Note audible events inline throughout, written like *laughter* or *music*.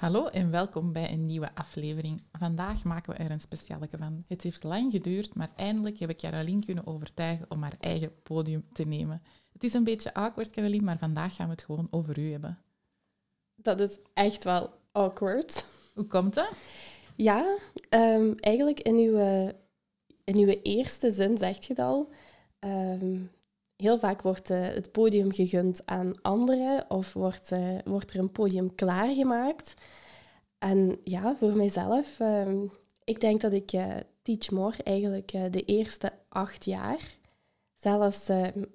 Hallo en welkom bij een nieuwe aflevering. Vandaag maken we er een speciale van. Het heeft lang geduurd, maar eindelijk heb ik Caroline kunnen overtuigen om haar eigen podium te nemen. Het is een beetje awkward, Caroline, maar vandaag gaan we het gewoon over u hebben. Dat is echt wel awkward. Hoe komt dat? Ja, um, eigenlijk in uw, in uw eerste zin zegt je het al. Um, heel vaak wordt uh, het podium gegund aan anderen of wordt, uh, wordt er een podium klaargemaakt. En ja, voor mijzelf, uh, ik denk dat ik uh, Teach More eigenlijk de eerste acht jaar, zelfs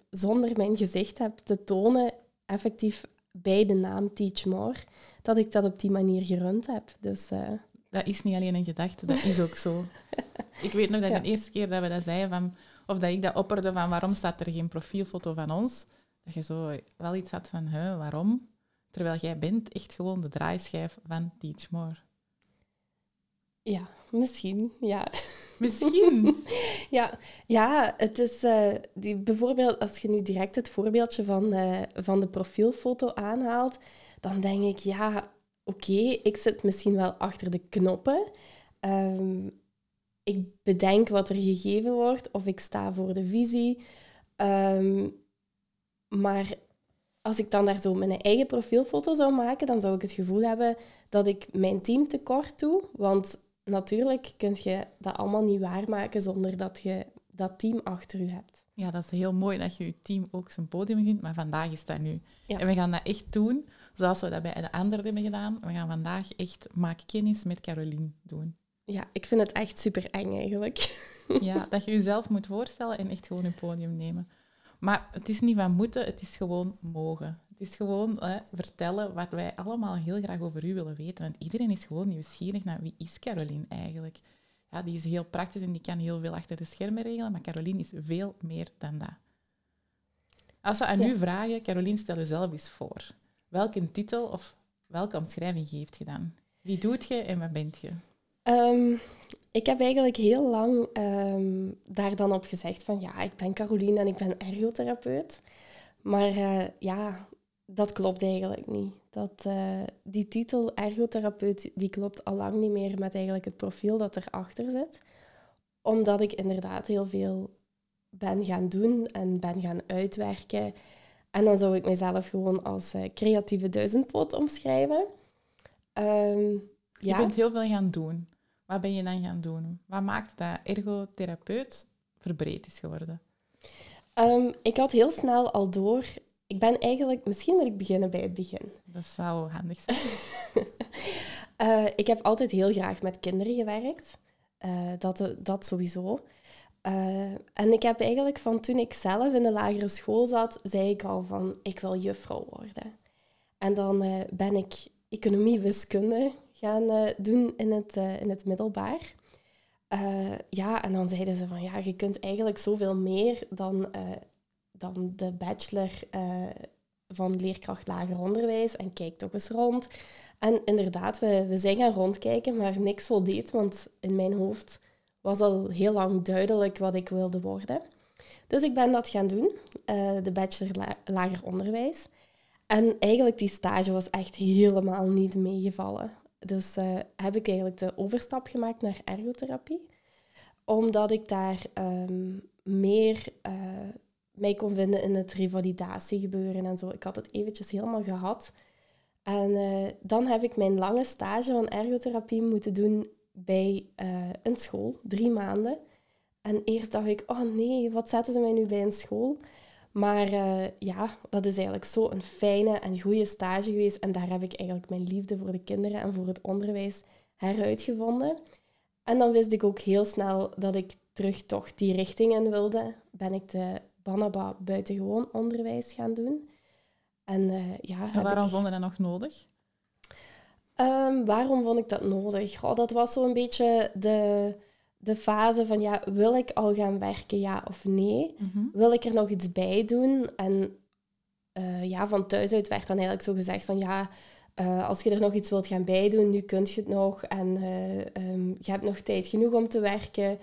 zonder mijn gezicht heb te tonen, effectief bij de naam Teach More, dat ik dat op die manier gerund heb. Dus, dat is niet alleen een gedachte, dat is ook zo. *laughs* ik weet nog dat ja. de eerste keer dat we dat zeiden van of dat ik dat opperde van waarom staat er geen profielfoto van ons? Dat je zo wel iets had van, hè, waarom? Terwijl jij bent echt gewoon de draaischijf van Teach More. Ja, misschien, ja. Misschien? *laughs* ja, ja, het is uh, die, bijvoorbeeld als je nu direct het voorbeeldje van, uh, van de profielfoto aanhaalt, dan denk ik, ja, oké, okay, ik zit misschien wel achter de knoppen. Um, ik bedenk wat er gegeven wordt of ik sta voor de visie. Um, maar als ik dan daar zo mijn eigen profielfoto zou maken, dan zou ik het gevoel hebben dat ik mijn team tekort doe. Want natuurlijk kun je dat allemaal niet waarmaken zonder dat je dat team achter je hebt. Ja, dat is heel mooi dat je je team ook zijn podium gunt, maar vandaag is dat nu. Ja. En we gaan dat echt doen, zoals we dat bij de anderen hebben gedaan. We gaan vandaag echt maak kennis met Caroline doen ja, ik vind het echt super eng eigenlijk. *laughs* Ja, dat je jezelf moet voorstellen en echt gewoon een podium nemen. Maar het is niet van moeten, het is gewoon mogen. Het is gewoon hè, vertellen wat wij allemaal heel graag over u willen weten. Want iedereen is gewoon nieuwsgierig naar wie is Caroline eigenlijk. Ja, die is heel praktisch en die kan heel veel achter de schermen regelen, maar Caroline is veel meer dan dat. Als ze aan ja. u vragen, Caroline, stel jezelf eens voor. Welke titel of welke omschrijving geeft je dan? Wie doet je en wat bent je? Um, ik heb eigenlijk heel lang um, daar dan op gezegd van ja, ik ben Caroline en ik ben ergotherapeut. Maar uh, ja, dat klopt eigenlijk niet. Dat, uh, die titel ergotherapeut die klopt al lang niet meer met eigenlijk het profiel dat erachter zit. Omdat ik inderdaad heel veel ben gaan doen en ben gaan uitwerken. En dan zou ik mezelf gewoon als uh, creatieve duizendpoot omschrijven. Um, je ja. bent heel veel gaan doen. Wat ben je dan gaan doen? Wat maakt dat ergotherapeut verbreed is geworden? Um, ik had heel snel al door. Ik ben eigenlijk... Misschien wil ik beginnen bij het begin. Dat zou handig zijn. uh, *laughs* ik heb altijd heel graag met kinderen gewerkt. Uh, dat, dat sowieso. Uh, en ik heb eigenlijk van toen ik zelf in de lagere school zat, zei ik al van ik wil juffrouw worden. En dan ben ik economie wiskunde gaan uh, doen in het, uh, in het middelbaar. Uh, ja, en dan zeiden ze van ja, je kunt eigenlijk zoveel meer dan, dan de bachelor van leerkracht lager onderwijs en kijk toch eens rond. En inderdaad, we, we zijn gaan rondkijken, maar niks voldeed, want in mijn hoofd was al heel lang duidelijk wat ik wilde worden. Dus ik ben dat gaan doen, de bachelor la lager onderwijs. En eigenlijk die stage was echt helemaal niet meegevallen. Dus uh, heb ik eigenlijk de overstap gemaakt naar ergotherapie. Omdat ik daar um, meer uh, mij kon vinden in het revalidatiegebeuren en zo. Ik had het eventjes helemaal gehad. En uh, dan heb ik mijn lange stage van ergotherapie moeten doen bij een school, drie maanden. En eerst dacht ik, oh nee, wat zetten ze mij nu bij een school? Maar uh, ja, dat is eigenlijk zo een fijne en goede stage geweest. En daar heb ik eigenlijk mijn liefde voor de kinderen en voor het onderwijs heruitgevonden. En dan wist ik ook heel snel dat ik terug toch die richting in wilde. Ben ik de Banaba buitengewoon onderwijs gaan doen. En, uh, ja, en waarom ik... vond je dat nog nodig? Ehm, waarom vond ik dat nodig? Oh, dat was zo'n beetje de, de fase van, ja, wil ik al gaan werken, ja of nee? Mhm. Wil ik er nog iets bij doen? En eh, ja, van thuis uit werd dan eigenlijk zo gezegd van, ja, eh, als je er nog iets wilt gaan bijdoen, nu kun je het nog. En eh, ehm, je hebt nog tijd genoeg om te werken.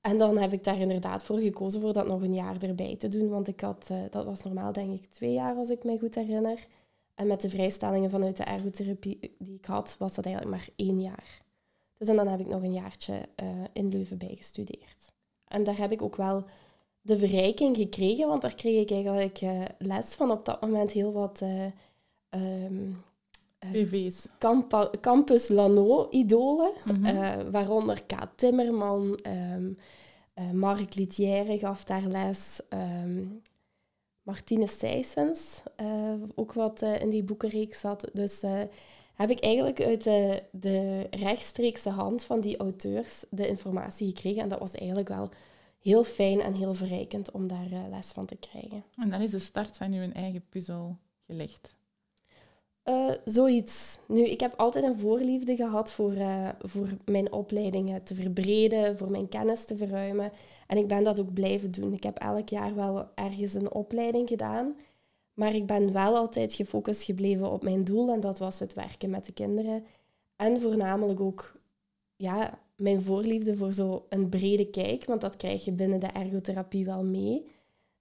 En dan heb ik daar inderdaad voor gekozen voor dat nog een jaar erbij te doen. Want ik had, dat was normaal denk ik twee jaar, als ik me goed herinner. En met de vrijstellingen vanuit de ergotherapie die ik had, was dat eigenlijk maar één jaar. Dus en dan heb ik nog een jaartje eh, in Leuven bijgestudeerd. En daar heb ik ook wel de verrijking gekregen, want daar kreeg ik eigenlijk eh, les van op dat moment heel wat eh, ehm, eh, Campus Lano-idolen. Mhm. Waaronder K. Timmerman, eh, Mark Litière gaf daar les, ehm Martine Sijsens, ook wat in die boekenreeks zat. Dus heb ik eigenlijk uit de, de rechtstreekse hand van die auteurs de informatie gekregen. En dat was eigenlijk wel heel fijn en heel verrijkend om daar eh, les van te krijgen. En dan is de start van je eigen puzzel gelegd. Eh, zoiets. Nu, ik heb altijd een voorliefde gehad voor, eh, voor mijn opleidingen te verbreden, voor mijn kennis te verruimen. En ik ben dat ook blijven doen. Ik heb elk jaar wel ergens een opleiding gedaan. Maar ik ben wel altijd gefocust gebleven op mijn doel en dat was het werken met de kinderen. En voornamelijk ook ja, mijn voorliefde voor zo'n brede kijk, want dat krijg je binnen de ergotherapie wel mee.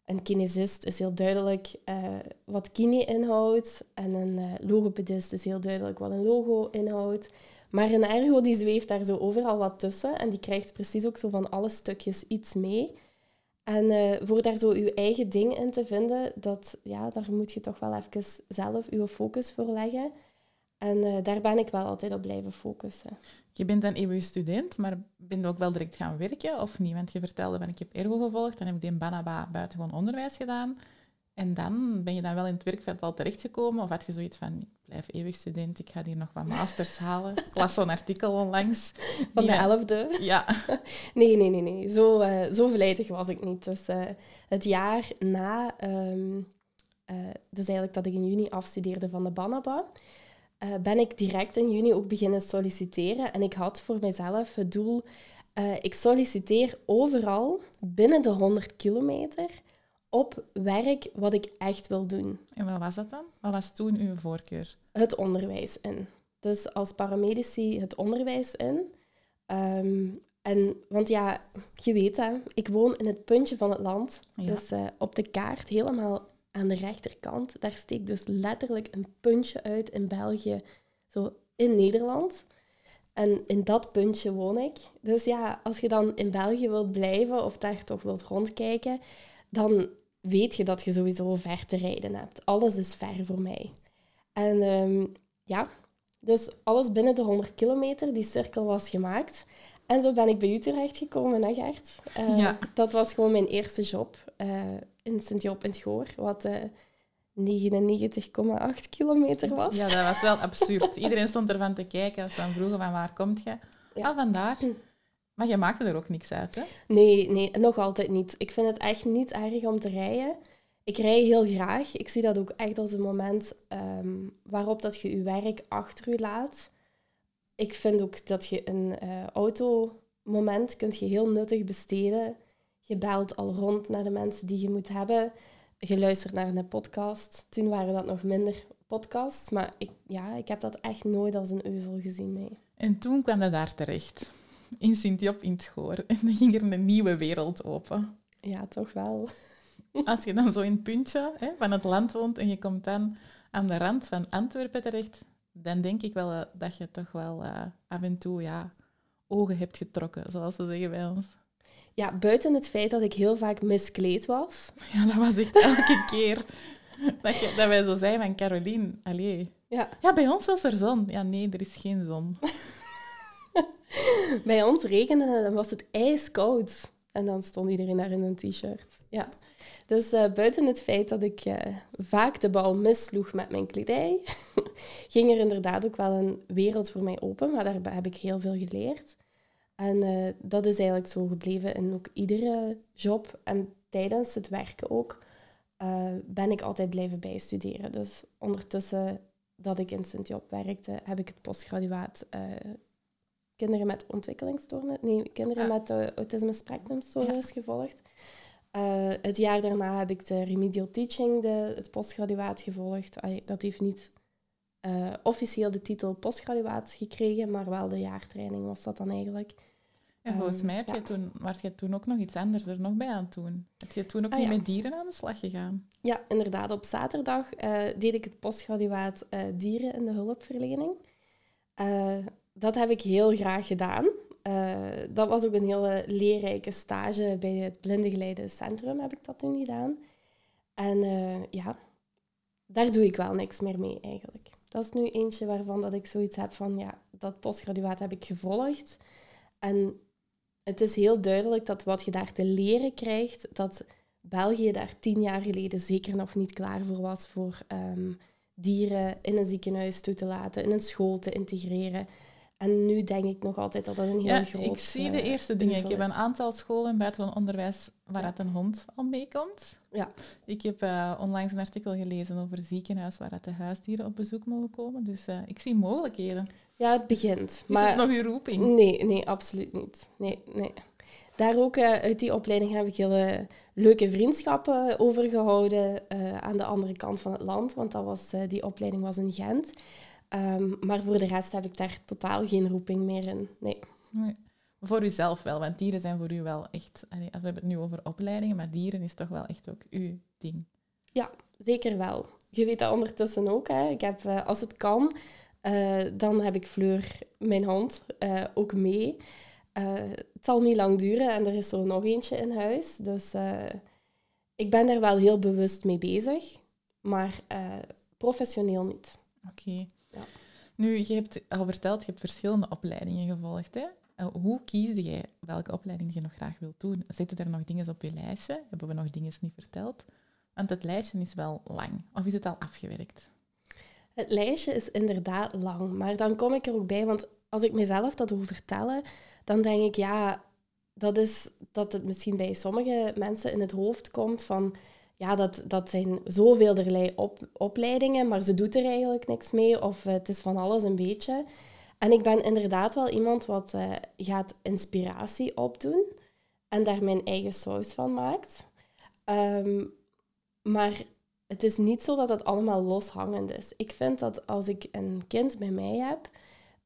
Een kinesist is heel duidelijk eh, wat kine inhoudt en een eh, logopedist is heel duidelijk wat een logo inhoudt. Maar een ergo die zweeft daar zo overal wat tussen en die krijgt precies ook zo van alle stukjes iets mee. En eh, voor daar zo je eigen ding in te vinden, dat, ja, daar moet je toch wel even zelf je focus voor leggen. En eh, daar ben ik wel altijd op blijven focussen. Je bent dan eeuwig student, maar ben je ook wel direct gaan werken of niet? Want je vertelde van ik heb ergo gevolgd, dan heb ik in Banaba buitengewoon onderwijs gedaan. En dan ben je dan wel in het werkveld al terechtgekomen? Of had je zoiets van, blijf eeuwig student, ik ga hier nog wat masters halen? Ik las zo'n artikel onlangs. Van de elfde. Ja. *laughs* Nee, nee, nee, nee. Zo, eh, zo verleidig was ik niet. Dus eh, het jaar na, ehm, eh, dus eigenlijk dat ik in juni afstudeerde van de Banaba, ben ik direct in juni ook beginnen solliciteren. En ik had voor mezelf het doel, ik solliciteer overal binnen de 100 kilometer op werk wat ik echt wil doen. En wat was dat dan? Wat was toen uw voorkeur? het onderwijs in. Dus als paramedici het onderwijs in. Ehm, en, want ja, je weet hè, ik woon in het puntje van het land. Ja. Dus eh, op de kaart, helemaal aan de rechterkant, daar steekt dus letterlijk een puntje uit in België, zo in Nederland. En in dat puntje woon ik. Dus ja, als je dan in België wilt blijven of daar toch wilt rondkijken, dan weet je dat je sowieso ver te rijden hebt. Alles is ver voor mij. En ehm, ja, dus alles binnen de 100 kilometer, die cirkel was gemaakt. En zo ben ik bij u terechtgekomen, hè Gert? Eh, Ja. Dat was gewoon mijn eerste job eh, in Sint-Job in het Goor, wat eh 99,8 kilometer was. Ja, dat was wel absurd. Iedereen stond ervan te kijken als ze dan vroegen van waar komt je? Ja. Ah, vandaar. Maar je maakte er ook niks uit, hè? Nee, nee, nog altijd niet. Ik vind het echt niet erg om te rijden. Ik rij heel graag. Ik zie dat ook echt als een moment ehm, waarop dat je je werk achter je laat. Ik vind ook dat je een eh automoment kunt je heel nuttig besteden. Je belt al rond naar de mensen die je moet hebben. Je luistert naar een podcast. Toen waren dat nog minder podcasts. Maar ik, ja, ik heb dat echt nooit als een euvel gezien, nee. En toen kwam je daar terecht. In Sint-Job in het Goor. En dan ging er een nieuwe wereld open. Ja, toch wel. Als je dan zo in het puntje hè, van het land woont en je komt dan aan de rand van Antwerpen terecht, dan denk ik wel eh, dat je toch wel eh, af en toe ja, ogen hebt getrokken, zoals ze zeggen bij ons. Ja, buiten het feit dat ik heel vaak miskleed was. Ja, dat was echt elke *laughs* keer dat, je, dat wij zo zeiden van Caroline, allee. Ja, Ja, bij ons was er zon. Ja, nee, er is geen zon. *laughs* bij ons regende en dan was het ijskoud. En dan stond iedereen daar in een t-shirt. Ja. Dus eh, buiten het feit dat ik eh, vaak de bal missloeg met mijn kledij, *laughs* ging er inderdaad ook wel een wereld voor mij open. Maar daar heb ik heel veel geleerd. En eh, dat is eigenlijk zo gebleven in ook iedere job. En tijdens het werken ook, ben ik altijd blijven bijstuderen. Dus ondertussen dat ik in Sint-Job werkte, heb ik het postgraduaat kinderen met ontwikkelingsstoornis, nee, kinderen met uh, autisme spectrumstoornis gevolgd. Uh, het jaar daarna heb ik de remedial teaching, de, het postgraduaat gevolgd. dat heeft niet uh, officieel de titel postgraduaat gekregen, maar wel de jaartraining was dat dan eigenlijk. En volgens mij heb je toen, was je toen ook nog iets anders er nog bij aan doen. Heb je toen ook ah, niet met dieren aan de slag gegaan? Ja, inderdaad. Op zaterdag uh, deed ik het postgraduaat uh, dieren in de hulpverlening. Dat heb ik heel graag gedaan. dat was ook een hele leerrijke stage bij het blindengeleide centrum, heb ik dat toen gedaan. En ja, daar doe ik wel niks meer mee eigenlijk. Dat is nu eentje waarvan dat ik zoiets heb van, ja, dat postgraduaat heb ik gevolgd. En het is heel duidelijk dat wat je daar te leren krijgt, dat België daar tien jaar geleden zeker nog niet klaar voor was voor ehm, dieren in een ziekenhuis toe te laten, in een school te integreren. En nu denk ik nog altijd dat dat een heel ja, groot ik zie de eerste dingen. Ik heb een aantal scholen in buitenland onderwijs waar ja. een hond al meekomt. Ja. Ik heb uh, onlangs een artikel gelezen over ziekenhuis waar de huisdieren op bezoek mogen komen. Dus uh, ik zie mogelijkheden. Ja, het begint. Is maar... het nog uw roeping? Nee, nee, absoluut niet. Nee, nee. Daar ook, uh, uit die opleiding heb ik hele leuke vriendschappen overgehouden aan de andere kant van het land. Want dat was, die opleiding was in Gent. Ehm, maar voor de rest heb ik daar totaal geen roeping meer in. Nee. nee. Voor uzelf wel, want dieren zijn voor u wel echt... Als we hebben het nu over opleidingen, maar dieren is toch wel echt ook uw ding. Ja, zeker wel. Je weet dat ondertussen ook. Hè. Ik heb, eh, als het kan, uh, dan heb ik Fleur, mijn hond, uh, ook mee. het zal niet lang duren en er is zo nog eentje in huis. Dus ik ben daar wel heel bewust mee bezig, maar professioneel niet. Oké. Nu, je hebt al verteld, je hebt verschillende opleidingen gevolgd. Hè? Eh, hoe kies jij welke opleiding je nog graag wilt doen? Zitten er nog dingen op je lijstje? Hebben we nog dingen niet verteld? Want het lijstje is wel lang. Of is het al afgewerkt? Het lijstje is inderdaad lang, maar dan kom ik er ook bij, want als ik mezelf dat hoor vertellen, dan denk ik, ja, dat is dat het misschien bij sommige mensen in het hoofd komt van ja, dat, dat zijn zoveel op, opleidingen, maar ze doet er eigenlijk niks mee of het is van alles een beetje. En ik ben inderdaad wel iemand wat uh, gaat inspiratie opdoen en daar mijn eigen saus van maakt. Um, maar het is niet zo dat het allemaal loshangend is. Ik vind dat als ik een kind bij mij heb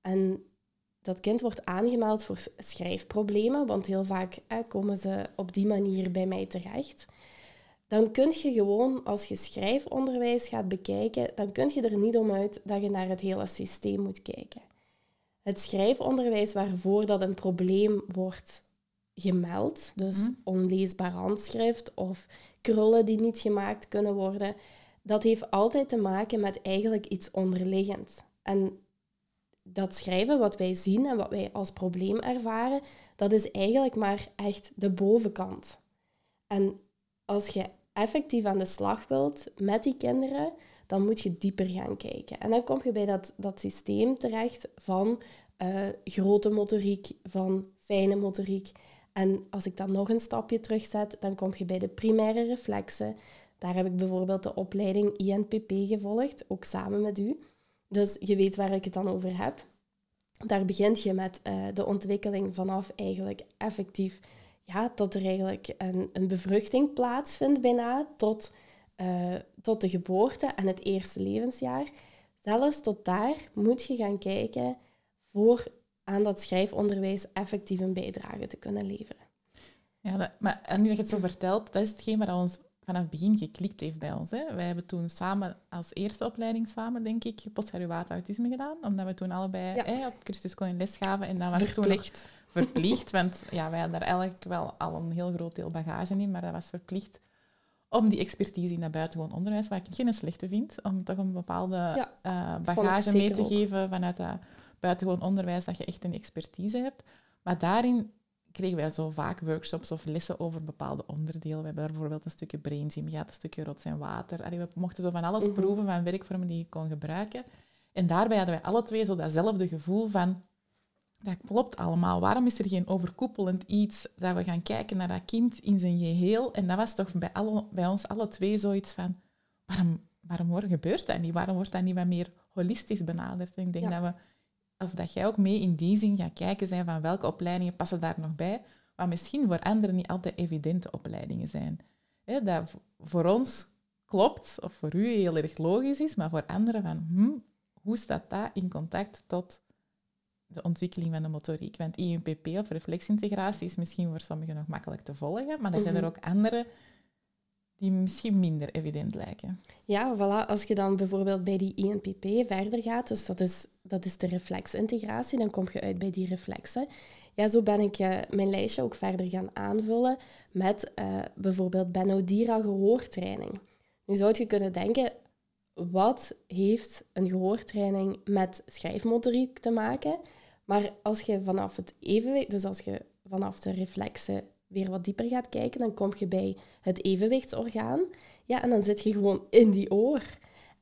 en dat kind wordt aangemeld voor schrijfproblemen, want heel vaak komen ze op die manier bij mij terecht dan kun je gewoon, als je schrijfonderwijs gaat bekijken, dan kun je er niet om uit dat je naar het hele systeem moet kijken. Het schrijfonderwijs waarvoor dat een probleem wordt gemeld, dus mhm. onleesbaar handschrift of krullen die niet gemaakt kunnen worden, dat heeft altijd te maken met eigenlijk iets onderliggend. En dat schrijven wat wij zien en wat wij als probleem ervaren, dat is eigenlijk maar echt de bovenkant. En als je effectief aan de slag wilt met die kinderen, dan moet je dieper gaan kijken. En dan kom je bij dat, dat systeem terecht van uh, grote motoriek, van fijne motoriek. En als ik dan nog een stapje terugzet, dan kom je bij de primaire reflexen. Daar heb ik bijvoorbeeld de opleiding INPP gevolgd, ook samen met u. Dus je weet waar ik het dan over heb. Daar begint je met uh, de ontwikkeling vanaf eigenlijk effectief ja, dat er eigenlijk een, een bevruchting plaatsvindt bijna tot, uh, tot de geboorte en het eerste levensjaar. Zelfs tot daar moet je gaan kijken voor aan dat schrijfonderwijs effectief een bijdrage te kunnen leveren. Ja, dat, maar en nu je het zo vertelt, dat is hetgeen wat ons vanaf het begin geklikt heeft bij ons. Hè. Wij hebben toen samen, als eerste opleiding samen, denk ik, postgraduaat autisme gedaan, omdat we toen allebei ja. hè, op Christus in les gaven. En dat was toen verplicht, want ja, wij hadden daar eigenlijk wel al een heel groot deel bagage in, maar dat was verplicht om die expertise in dat buitengewoon onderwijs, waar ik geen slechte vind, om toch een bepaalde eh, bagage mee te geven vanuit dat buitengewoon onderwijs, dat je echt een expertise hebt. Maar daarin kregen wij zo vaak workshops of lessen over bepaalde onderdelen. We hebben bijvoorbeeld een stukje brain gym gehad, een stukje rots en water. Allee, we mochten zo van alles mhm. proeven van werkvormen die je kon gebruiken. En daarbij hadden wij alle twee zo datzelfde gevoel van dat klopt allemaal. Waarom is er geen overkoepelend iets dat we gaan kijken naar dat kind in zijn geheel? En dat was toch bij, alle, bij ons alle twee zoiets van, waarom, waarom gebeurt dat niet? Waarom wordt dat niet wat meer holistisch benadert. En ik denk dat we, of dat jij ook mee in die zin gaat kijken zijn van welke opleidingen passen daar nog bij, wat misschien voor anderen niet altijd evidente opleidingen zijn. dat voor ons klopt, of voor u heel erg logisch is, maar voor anderen van, hm, hoe staat dat in contact tot de ontwikkeling van de motoriek? Want INPP of reflexintegratie is misschien voor sommigen nog makkelijk te volgen, maar er zijn er mhm. ook andere die misschien minder evident lijken. Ja, voilà. Als je dan bijvoorbeeld bij die INPP verder gaat, dus dat is, dat is de reflexintegratie, dan kom je uit bij die reflexen. Ja, zo ben ik uh, mijn lijstje ook verder gaan aanvullen met uh, bijvoorbeeld Benodira gehoortraining. Nu zou je kunnen denken, wat heeft een gehoortraining met schrijfmotoriek te maken? Maar als je vanaf het evenwicht, dus als je vanaf de reflexen weer wat dieper gaat kijken, dan kom je bij het evenwichtsorgaan. Ja, en dan zit je gewoon in die oor.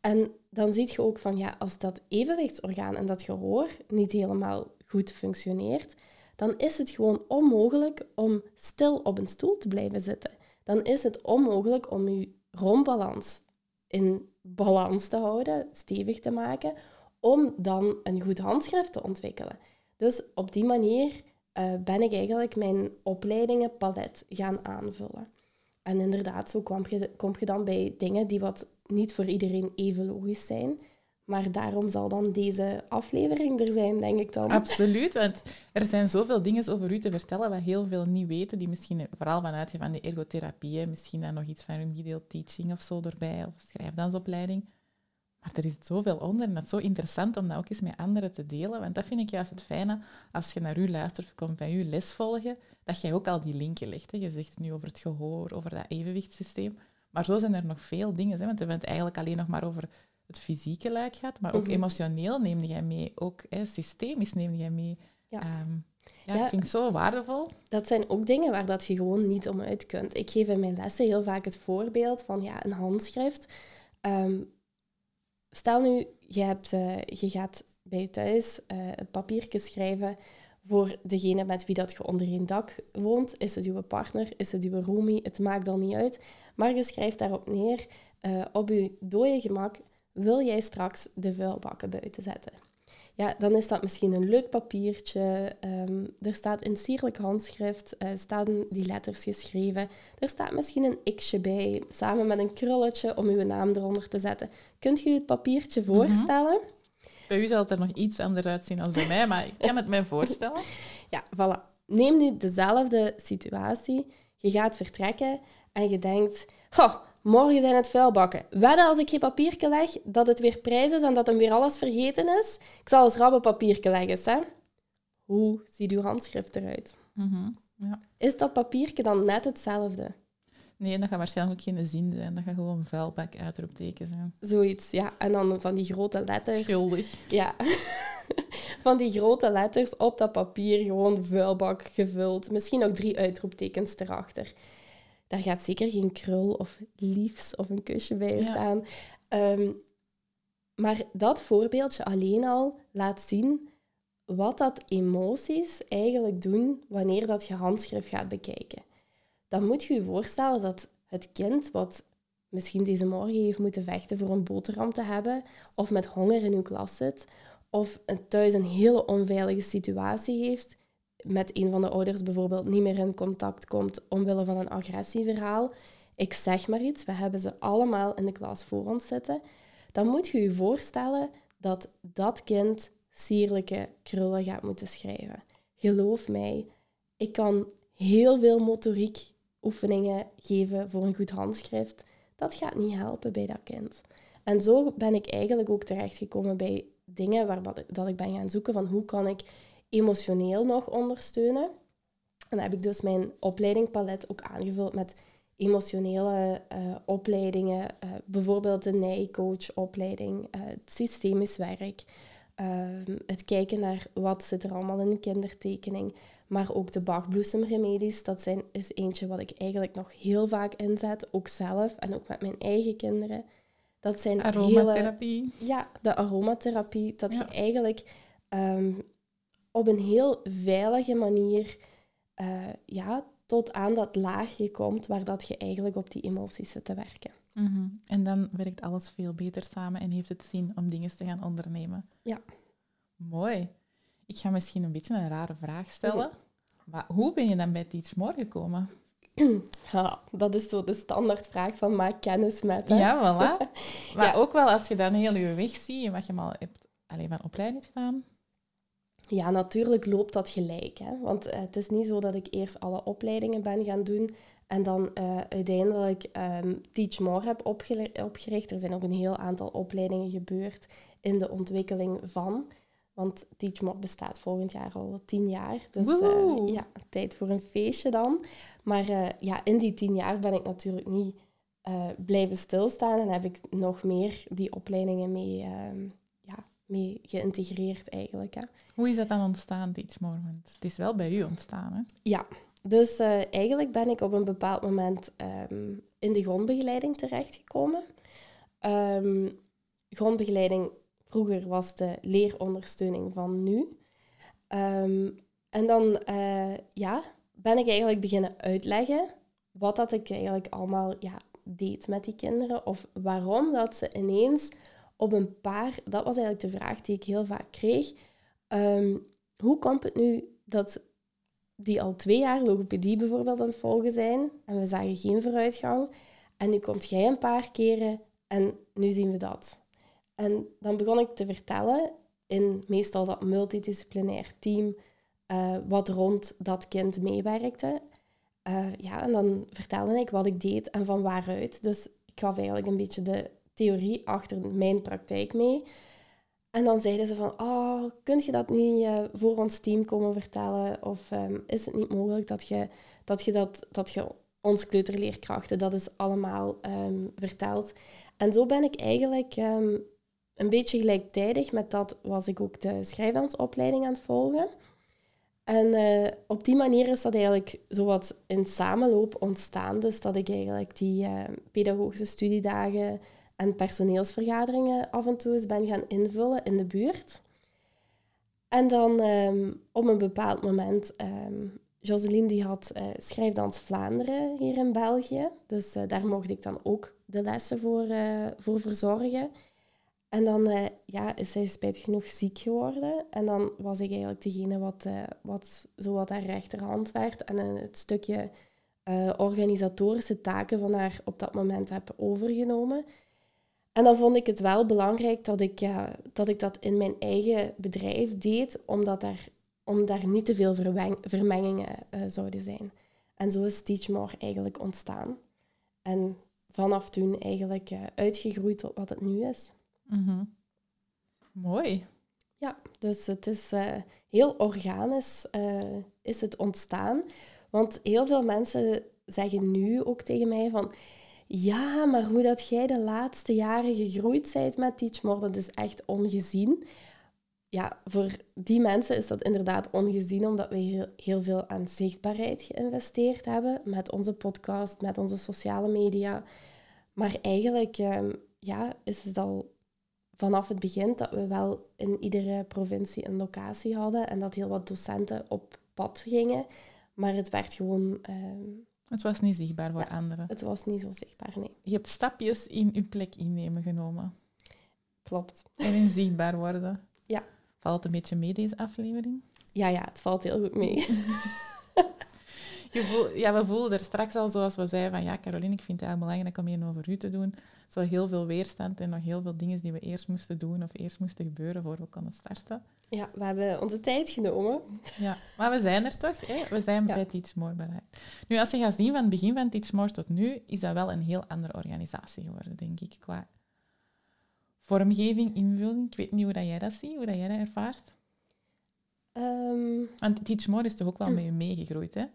En dan zie je ook van, ja, als dat evenwichtsorgaan en dat gehoor niet helemaal goed functioneert, dan is het gewoon onmogelijk om stil op een stoel te blijven zitten. Dan is het onmogelijk om je rondbalans in balans te houden, stevig te maken, om dan een goed handschrift te ontwikkelen. Dus op die manier uh, ben ik eigenlijk mijn opleidingenpalet gaan aanvullen. En inderdaad, zo kom je, kom je dan bij dingen die wat niet voor iedereen even logisch zijn. Maar daarom zal dan deze aflevering er zijn, denk ik dan. *laughs* Absoluut, want er zijn zoveel dingen over u te vertellen wat heel veel niet weten, die misschien vooral vanuit van de ergotherapie, misschien dan nog iets van remedial teaching of zo erbij, of schrijfdansopleiding. Maar er is zoveel onder en dat is zo interessant om dat ook eens met anderen te delen. Want dat vind ik juist het fijne als je naar u luistert of komt bij u les volgen, dat jij ook al die linken legt. Hè. Je zegt het nu over het gehoor, over dat evenwichtssysteem. Maar zo zijn er nog veel dingen. Hè, want we hebben het eigenlijk alleen nog maar over het fysieke luik gehad, maar ook mhm. emotioneel neem jij mee. Ook hè, systemisch neem jij mee. Ja. Ehm, ja, ja, ik vind het zo waardevol. Dat zijn ook dingen waar dat je gewoon niet om uit kunt. Ik geef in mijn lessen heel vaak het voorbeeld van ja, een handschrift. Um, stel nu, je, hebt, uh, je gaat bij thuis uh, een papiertje schrijven voor degene met wie dat je onder één dak woont. Is het uw partner, is het uw roomie, het maakt dan niet uit. Maar je schrijft daarop neer, uh, op je dode gemak, wil jij straks de vuilbakken buiten zetten? Ja, dan is dat misschien een leuk papiertje. Um, er staat in sierlijk handschrift, uh, staan die letters geschreven. Er staat misschien een x'je bij, samen met een krulletje om uw naam eronder te zetten. Kunt u het papiertje mhm. voorstellen? Bij u zal het er nog iets anders uitzien dan bij mij, maar ik kan het mij *laughs* voorstellen. ja, voilà. Neem nu dezelfde situatie. Je gaat vertrekken en je denkt... Morgen zijn het vuilbakken. Wedden als ik geen papiertje leg, dat het weer prijs is en dat hem weer alles vergeten is. Ik zal eens rabbe papiertje leggen, hè. Hoe ziet uw handschrift eruit? Mhm, ja. Is dat papiertje dan net hetzelfde? Nee, dat gaat waarschijnlijk geen zin zijn. Dat gaat gewoon vuilbak uitroepteken zijn. Zoiets, ja. En dan van die grote letters. Schuldig. Ja. *laughs* van die grote letters op dat papier, gewoon vuilbak gevuld. Misschien ook drie uitroeptekens erachter. Daar gaat zeker geen krul of liefs of een kusje bij staan. Ehm, maar dat voorbeeldje alleen al laat zien wat dat emoties eigenlijk doen wanneer dat je handschrift gaat bekijken. Dan moet je je voorstellen dat het kind wat misschien deze morgen heeft moeten vechten voor een boterham te hebben, of met honger in uw klas zit, of thuis een hele onveilige situatie heeft, met een van de ouders bijvoorbeeld niet meer in contact komt omwille van een agressieverhaal, ik zeg maar iets, we hebben ze allemaal in de klas voor ons zitten, dan moet je je voorstellen dat dat kind sierlijke krullen gaat moeten schrijven. Geloof mij, ik kan heel veel motoriek oefeningen geven voor een goed handschrift. Dat gaat niet helpen bij dat kind. En zo ben ik eigenlijk ook terechtgekomen bij dingen waar dat ik ben gaan zoeken van hoe kan ik emotioneel nog ondersteunen. En dan heb ik dus mijn opleidingpalet ook aangevuld met emotionele uh, opleidingen, uh, bijvoorbeeld de NEI-coach-opleiding, uh, het systemisch werk, ehm, het kijken naar wat zit er allemaal in een kindertekening, maar ook de bachbloesemremedies, dat zijn, is eentje wat ik eigenlijk nog heel vaak inzet, ook zelf en ook met mijn eigen kinderen. Dat zijn aromatherapie. ja, de aromatherapie, dat je eigenlijk um, op een heel veilige manier uh, ja, tot aan dat laagje komt waar dat je eigenlijk op die emoties zit te werken. Mhm. En dan werkt alles veel beter samen en heeft het zin om dingen te gaan ondernemen. Ja. Mooi. Ik ga misschien een beetje een rare vraag stellen. Maar hoe ben je dan bij Teach More gekomen? *clears throat* Ja, dat is zo de standaardvraag van maak kennis met. Hè? Ja, voilà. *laughs* Maar Ja. ook wel als je dan heel je weg ziet en wat je al hebt alleen van opleiding gedaan. Ja, natuurlijk loopt dat gelijk. Hè? Want eh, het is niet zo dat ik eerst alle opleidingen ben gaan doen en dan eh, uiteindelijk ehm, Teach More heb opgericht. Er zijn ook een heel aantal opleidingen gebeurd in de ontwikkeling van. Want Teach More bestaat volgend jaar al tien jaar. Dus Woehoe. ja, tijd voor een feestje dan. Maar ja, in die tien jaar ben ik natuurlijk niet blijven stilstaan en heb ik nog meer die opleidingen mee, ehm, mee geïntegreerd eigenlijk. Hè. Hoe is dat dan ontstaan, Teach More? Want het is wel bij u ontstaan, hè? Ja, dus eh, eigenlijk ben ik op een bepaald moment ehm, in de grondbegeleiding terechtgekomen. Ehm grondbegeleiding, vroeger was de leerondersteuning van nu. Ehm, en dan eh, ja, ben ik eigenlijk beginnen uitleggen wat dat ik eigenlijk allemaal ja, deed met die kinderen. Of waarom dat ze ineens op een paar... Dat was eigenlijk de vraag die ik heel vaak kreeg. Ehm, hoe komt het nu dat die al twee jaar logopedie bijvoorbeeld aan het volgen zijn en we zagen geen vooruitgang. En nu komt jij een paar keren en nu zien we dat. En dan begon ik te vertellen in meestal dat multidisciplinair team eh, wat rond dat kind meewerkte. Eh, ja, en dan vertelde ik wat ik deed en van waaruit. Dus ik gaf eigenlijk een beetje de theorie achter mijn praktijk mee. En dan zeiden ze van, oh, kun je dat niet eh, voor ons team komen vertellen? Of ehm, is het niet mogelijk dat je dat, je dat, dat je ons kleuterleerkrachten dat is allemaal ehm, vertelt? En zo ben ik eigenlijk ehm, een beetje gelijktijdig met dat was ik ook de schrijfdansopleiding aan het volgen. En eh, op die manier is dat eigenlijk zowat in samenloop ontstaan. Dus dat ik eigenlijk die pedagogische studiedagen en personeelsvergaderingen af en toe eens ben gaan invullen in de buurt. En dan ehm, op een bepaald moment, ehm Joseline die had eh, Schrijfdans Vlaanderen hier in België. Dus eh, daar mocht ik dan ook de lessen voor, eh, voor verzorgen. En dan ja, is zij spijtig genoeg ziek geworden. En dan was ik eigenlijk degene wat, wat zo wat haar rechterhand werd. En het stukje organisatorische taken van haar op dat moment heb overgenomen. En dan vond ik het wel belangrijk dat ik, ja, dat, ik dat in mijn eigen bedrijf deed, omdat daar, om daar niet te veel vermengingen eh, zouden zijn. En zo is Teachmore eigenlijk ontstaan. En vanaf toen eigenlijk eh, uitgegroeid tot wat het nu is. Mhm. Mooi. Ja, dus het is eh, heel organisch is het ontstaan. Want heel veel mensen zeggen nu ook tegen mij van... Ja, maar hoe dat jij de laatste jaren gegroeid bent met Teachmore, dat is echt ongezien. Ja, voor die mensen is dat inderdaad ongezien, omdat we heel, heel veel aan zichtbaarheid geïnvesteerd hebben met onze podcast, met onze sociale media. Maar eigenlijk ehm, ja, is het al vanaf het begin dat we wel in iedere provincie een locatie hadden en dat heel wat docenten op pad gingen. Maar het werd gewoon, ehm, Het was niet zichtbaar voor Ja. anderen. het was niet zo zichtbaar, nee. Je hebt stapjes in je plek innemen genomen. Klopt. En in zichtbaar worden. Ja. Valt het een beetje mee, deze aflevering? Ja, ja, het valt heel goed mee. *laughs* Je voel, ja, we voelden er straks al, zoals we zeiden, van ja, Caroline, ik vind het eigenlijk belangrijk om hier over u te doen. Zo heel veel weerstand en nog heel veel dingen die we eerst moesten doen of eerst moesten gebeuren voor we konden starten. Ja, we hebben onze tijd genomen. Ja, maar we zijn er toch? Hè? We zijn Ja. bij Teach More bereikt. Nu, als je gaat zien van het begin van Teach More tot nu, is dat wel een heel andere organisatie geworden, denk ik, qua vormgeving, invulling. Ik weet niet hoe dat jij dat ziet, hoe dat jij dat ervaart. Ehm, Want Teach More is toch ook wel *clears throat* met je meegegroeid, hè?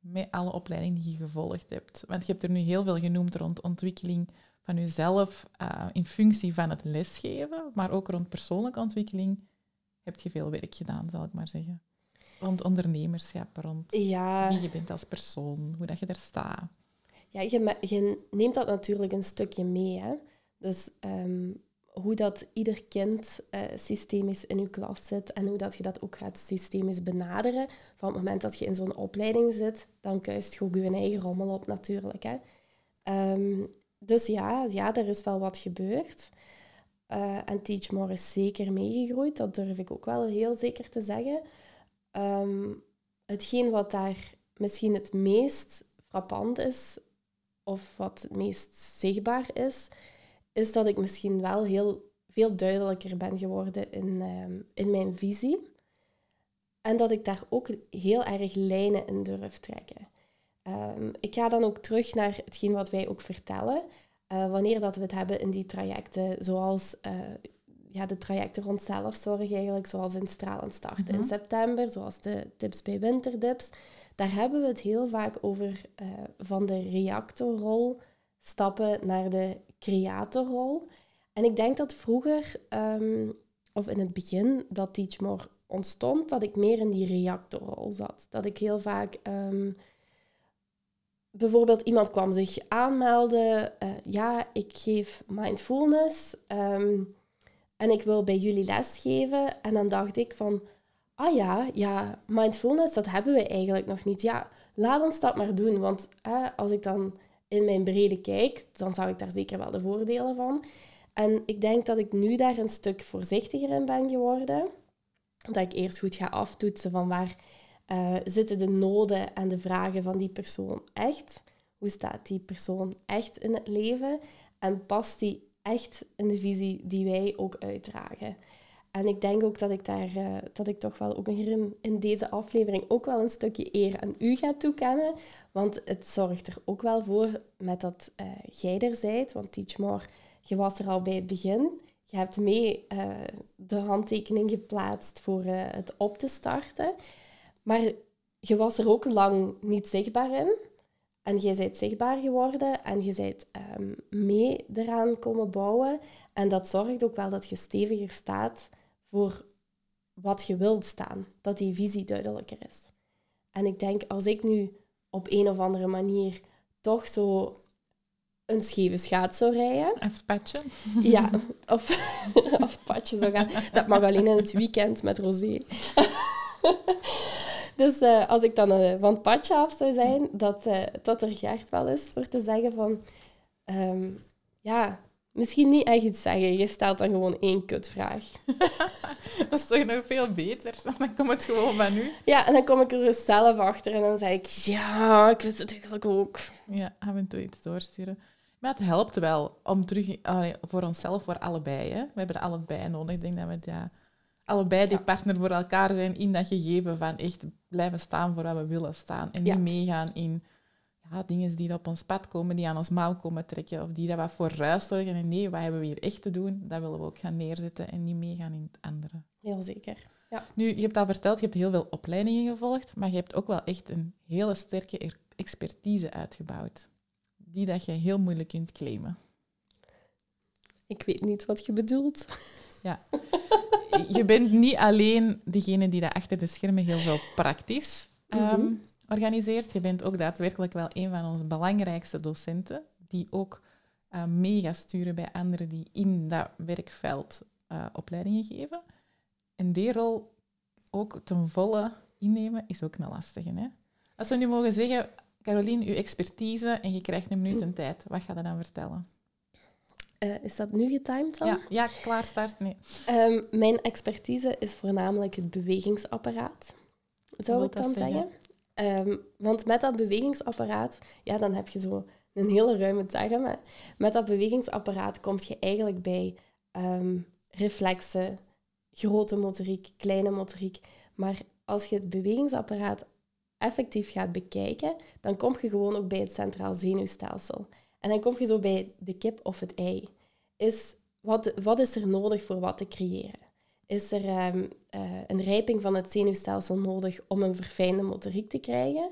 Met alle opleidingen die je gevolgd hebt. Want je hebt er nu heel veel genoemd rond ontwikkeling van jezelf eh, in functie van het lesgeven, maar ook rond persoonlijke ontwikkeling heb je veel werk gedaan, zal ik maar zeggen. Rond ondernemerschap, rond ja, wie je bent als persoon, hoe dat je daar staat. ja je, je neemt dat natuurlijk een stukje mee. Hè? Dus ehm, hoe dat ieder kind eh, systemisch in je klas zit en hoe dat je dat ook gaat systemisch benaderen. Van het moment dat je in zo'n opleiding zit, dan kuist je ook je eigen rommel op natuurlijk. Hè? Ehm, dus ja, ja, er is wel wat gebeurd. Uh, en Teach More is zeker meegegroeid, dat durf ik ook wel heel zeker te zeggen. Um, hetgeen wat daar misschien het meest frappant is, of wat het meest zichtbaar is, is dat ik misschien wel heel veel duidelijker ben geworden in, ehm, in mijn visie. En dat ik daar ook heel erg lijnen in durf trekken. Um, ik ga dan ook terug naar hetgeen wat wij ook vertellen. Uh, wanneer dat we het hebben in die trajecten, zoals uh, ja, de trajecten rond zelfzorg eigenlijk, zoals in Stralend Starten in mhm. september, zoals de tips bij winterdips. Daar hebben we het heel vaak over uh, van de reactorrol stappen naar de creatorrol. En ik denk dat vroeger, um, of in het begin, dat Teachmore ontstond, dat ik meer in die reactorrol zat. Dat ik heel vaak... Um, bijvoorbeeld iemand kwam zich aanmelden. Uh, ja, ik geef mindfulness um, en ik wil bij jullie lesgeven. En dan dacht ik van, ah ja, ja, mindfulness, dat hebben we eigenlijk nog niet. Ja, laat ons dat maar doen. Want als ik dan in mijn brede kijk, dan zou ik daar zeker wel de voordelen van. En ik denk dat ik nu daar een stuk voorzichtiger in ben geworden. Dat ik eerst goed ga aftoetsen van waar uh, zitten de noden en de vragen van die persoon echt? Hoe staat die persoon echt in het leven? En past die echt in de visie die wij ook uitdragen? En ik denk ook dat ik daar uh, dat ik toch wel ook hier in, deze aflevering ook wel een stukje eer aan u ga toekennen. Want het zorgt er ook wel voor met dat uh, jij er zijt. Want Teach More, je was er al bij het begin. Je hebt mee de handtekening geplaatst voor het op te starten. Maar je was er ook lang niet zichtbaar in. En jij bent zichtbaar geworden en je bent um, mee eraan komen bouwen. En dat zorgt ook wel dat je steviger staat voor wat je wilt staan. Dat die visie duidelijker is. En ik denk, als ik nu op een of andere manier toch zo een scheve schaats zou rijden. Of patje. Ja, of, *laughs* of patje zou gaan. Dat mag alleen in het weekend met Rosé. Dus uh, als ik dan uh, van het padje af zou zijn, dat, uh, dat er Gert wel is voor te zeggen van... Um, ja, misschien niet echt iets zeggen. Je stelt dan gewoon één kutvraag. *laughs* dat is toch nog veel beter? *laughs* Dan komt het gewoon van nu. Ja, en dan kom ik er dus zelf achter en dan zeg ik... Ja, ik wist het eigenlijk ook. Ja, af en toe iets doorsturen. Maar het helpt wel om terug... voor onszelf, voor allebei. Hè? We hebben er allebei nodig. Ik denk dat we... Ja, allebei die partner voor elkaar zijn in dat gegeven van echt blijven staan voor wat we willen staan. En niet meegaan in ja, dingen die op ons pad komen, die aan ons mouw komen trekken of die dat wat voor ruis zorgen. En nee, wat hebben we hier echt te doen? Dat willen we ook gaan neerzetten en niet meegaan in het andere. Heel zeker. Ja. Nu, je hebt al verteld, je hebt heel veel opleidingen gevolgd, maar je hebt ook wel echt een hele sterke expertise uitgebouwd. Die dat je heel moeilijk kunt claimen. Ik weet niet wat je bedoelt. Ja. je bent niet alleen degene die dat achter de schermen heel veel praktisch um, organiseert. Je bent ook daadwerkelijk wel een van onze belangrijkste docenten, die ook uh, mee sturen bij anderen die in dat werkveld uh, opleidingen geven. En die rol ook ten volle innemen is ook een lastige. Hè? Als we nu mogen zeggen, Caroline, uw expertise en je krijgt een minuut een tijd, wat ga je dan vertellen? Uh, is dat nu getimed dan? Ja, ja klaar start. Nee. Um, mijn expertise is voornamelijk het bewegingsapparaat, zou ik dan zeggen. Um, want met dat bewegingsapparaat, ja, dan heb je zo een hele ruime term. Met dat bewegingsapparaat kom je eigenlijk bij um, reflexen, grote motoriek, kleine motoriek. Maar als je het bewegingsapparaat effectief gaat bekijken, dan kom je gewoon ook bij het centraal zenuwstelsel. En dan kom je zo bij de kip of het ei. Is, wat, wat is er nodig voor wat te creëren? Is er um, uh, een rijping van het zenuwstelsel nodig om een verfijnde motoriek te krijgen?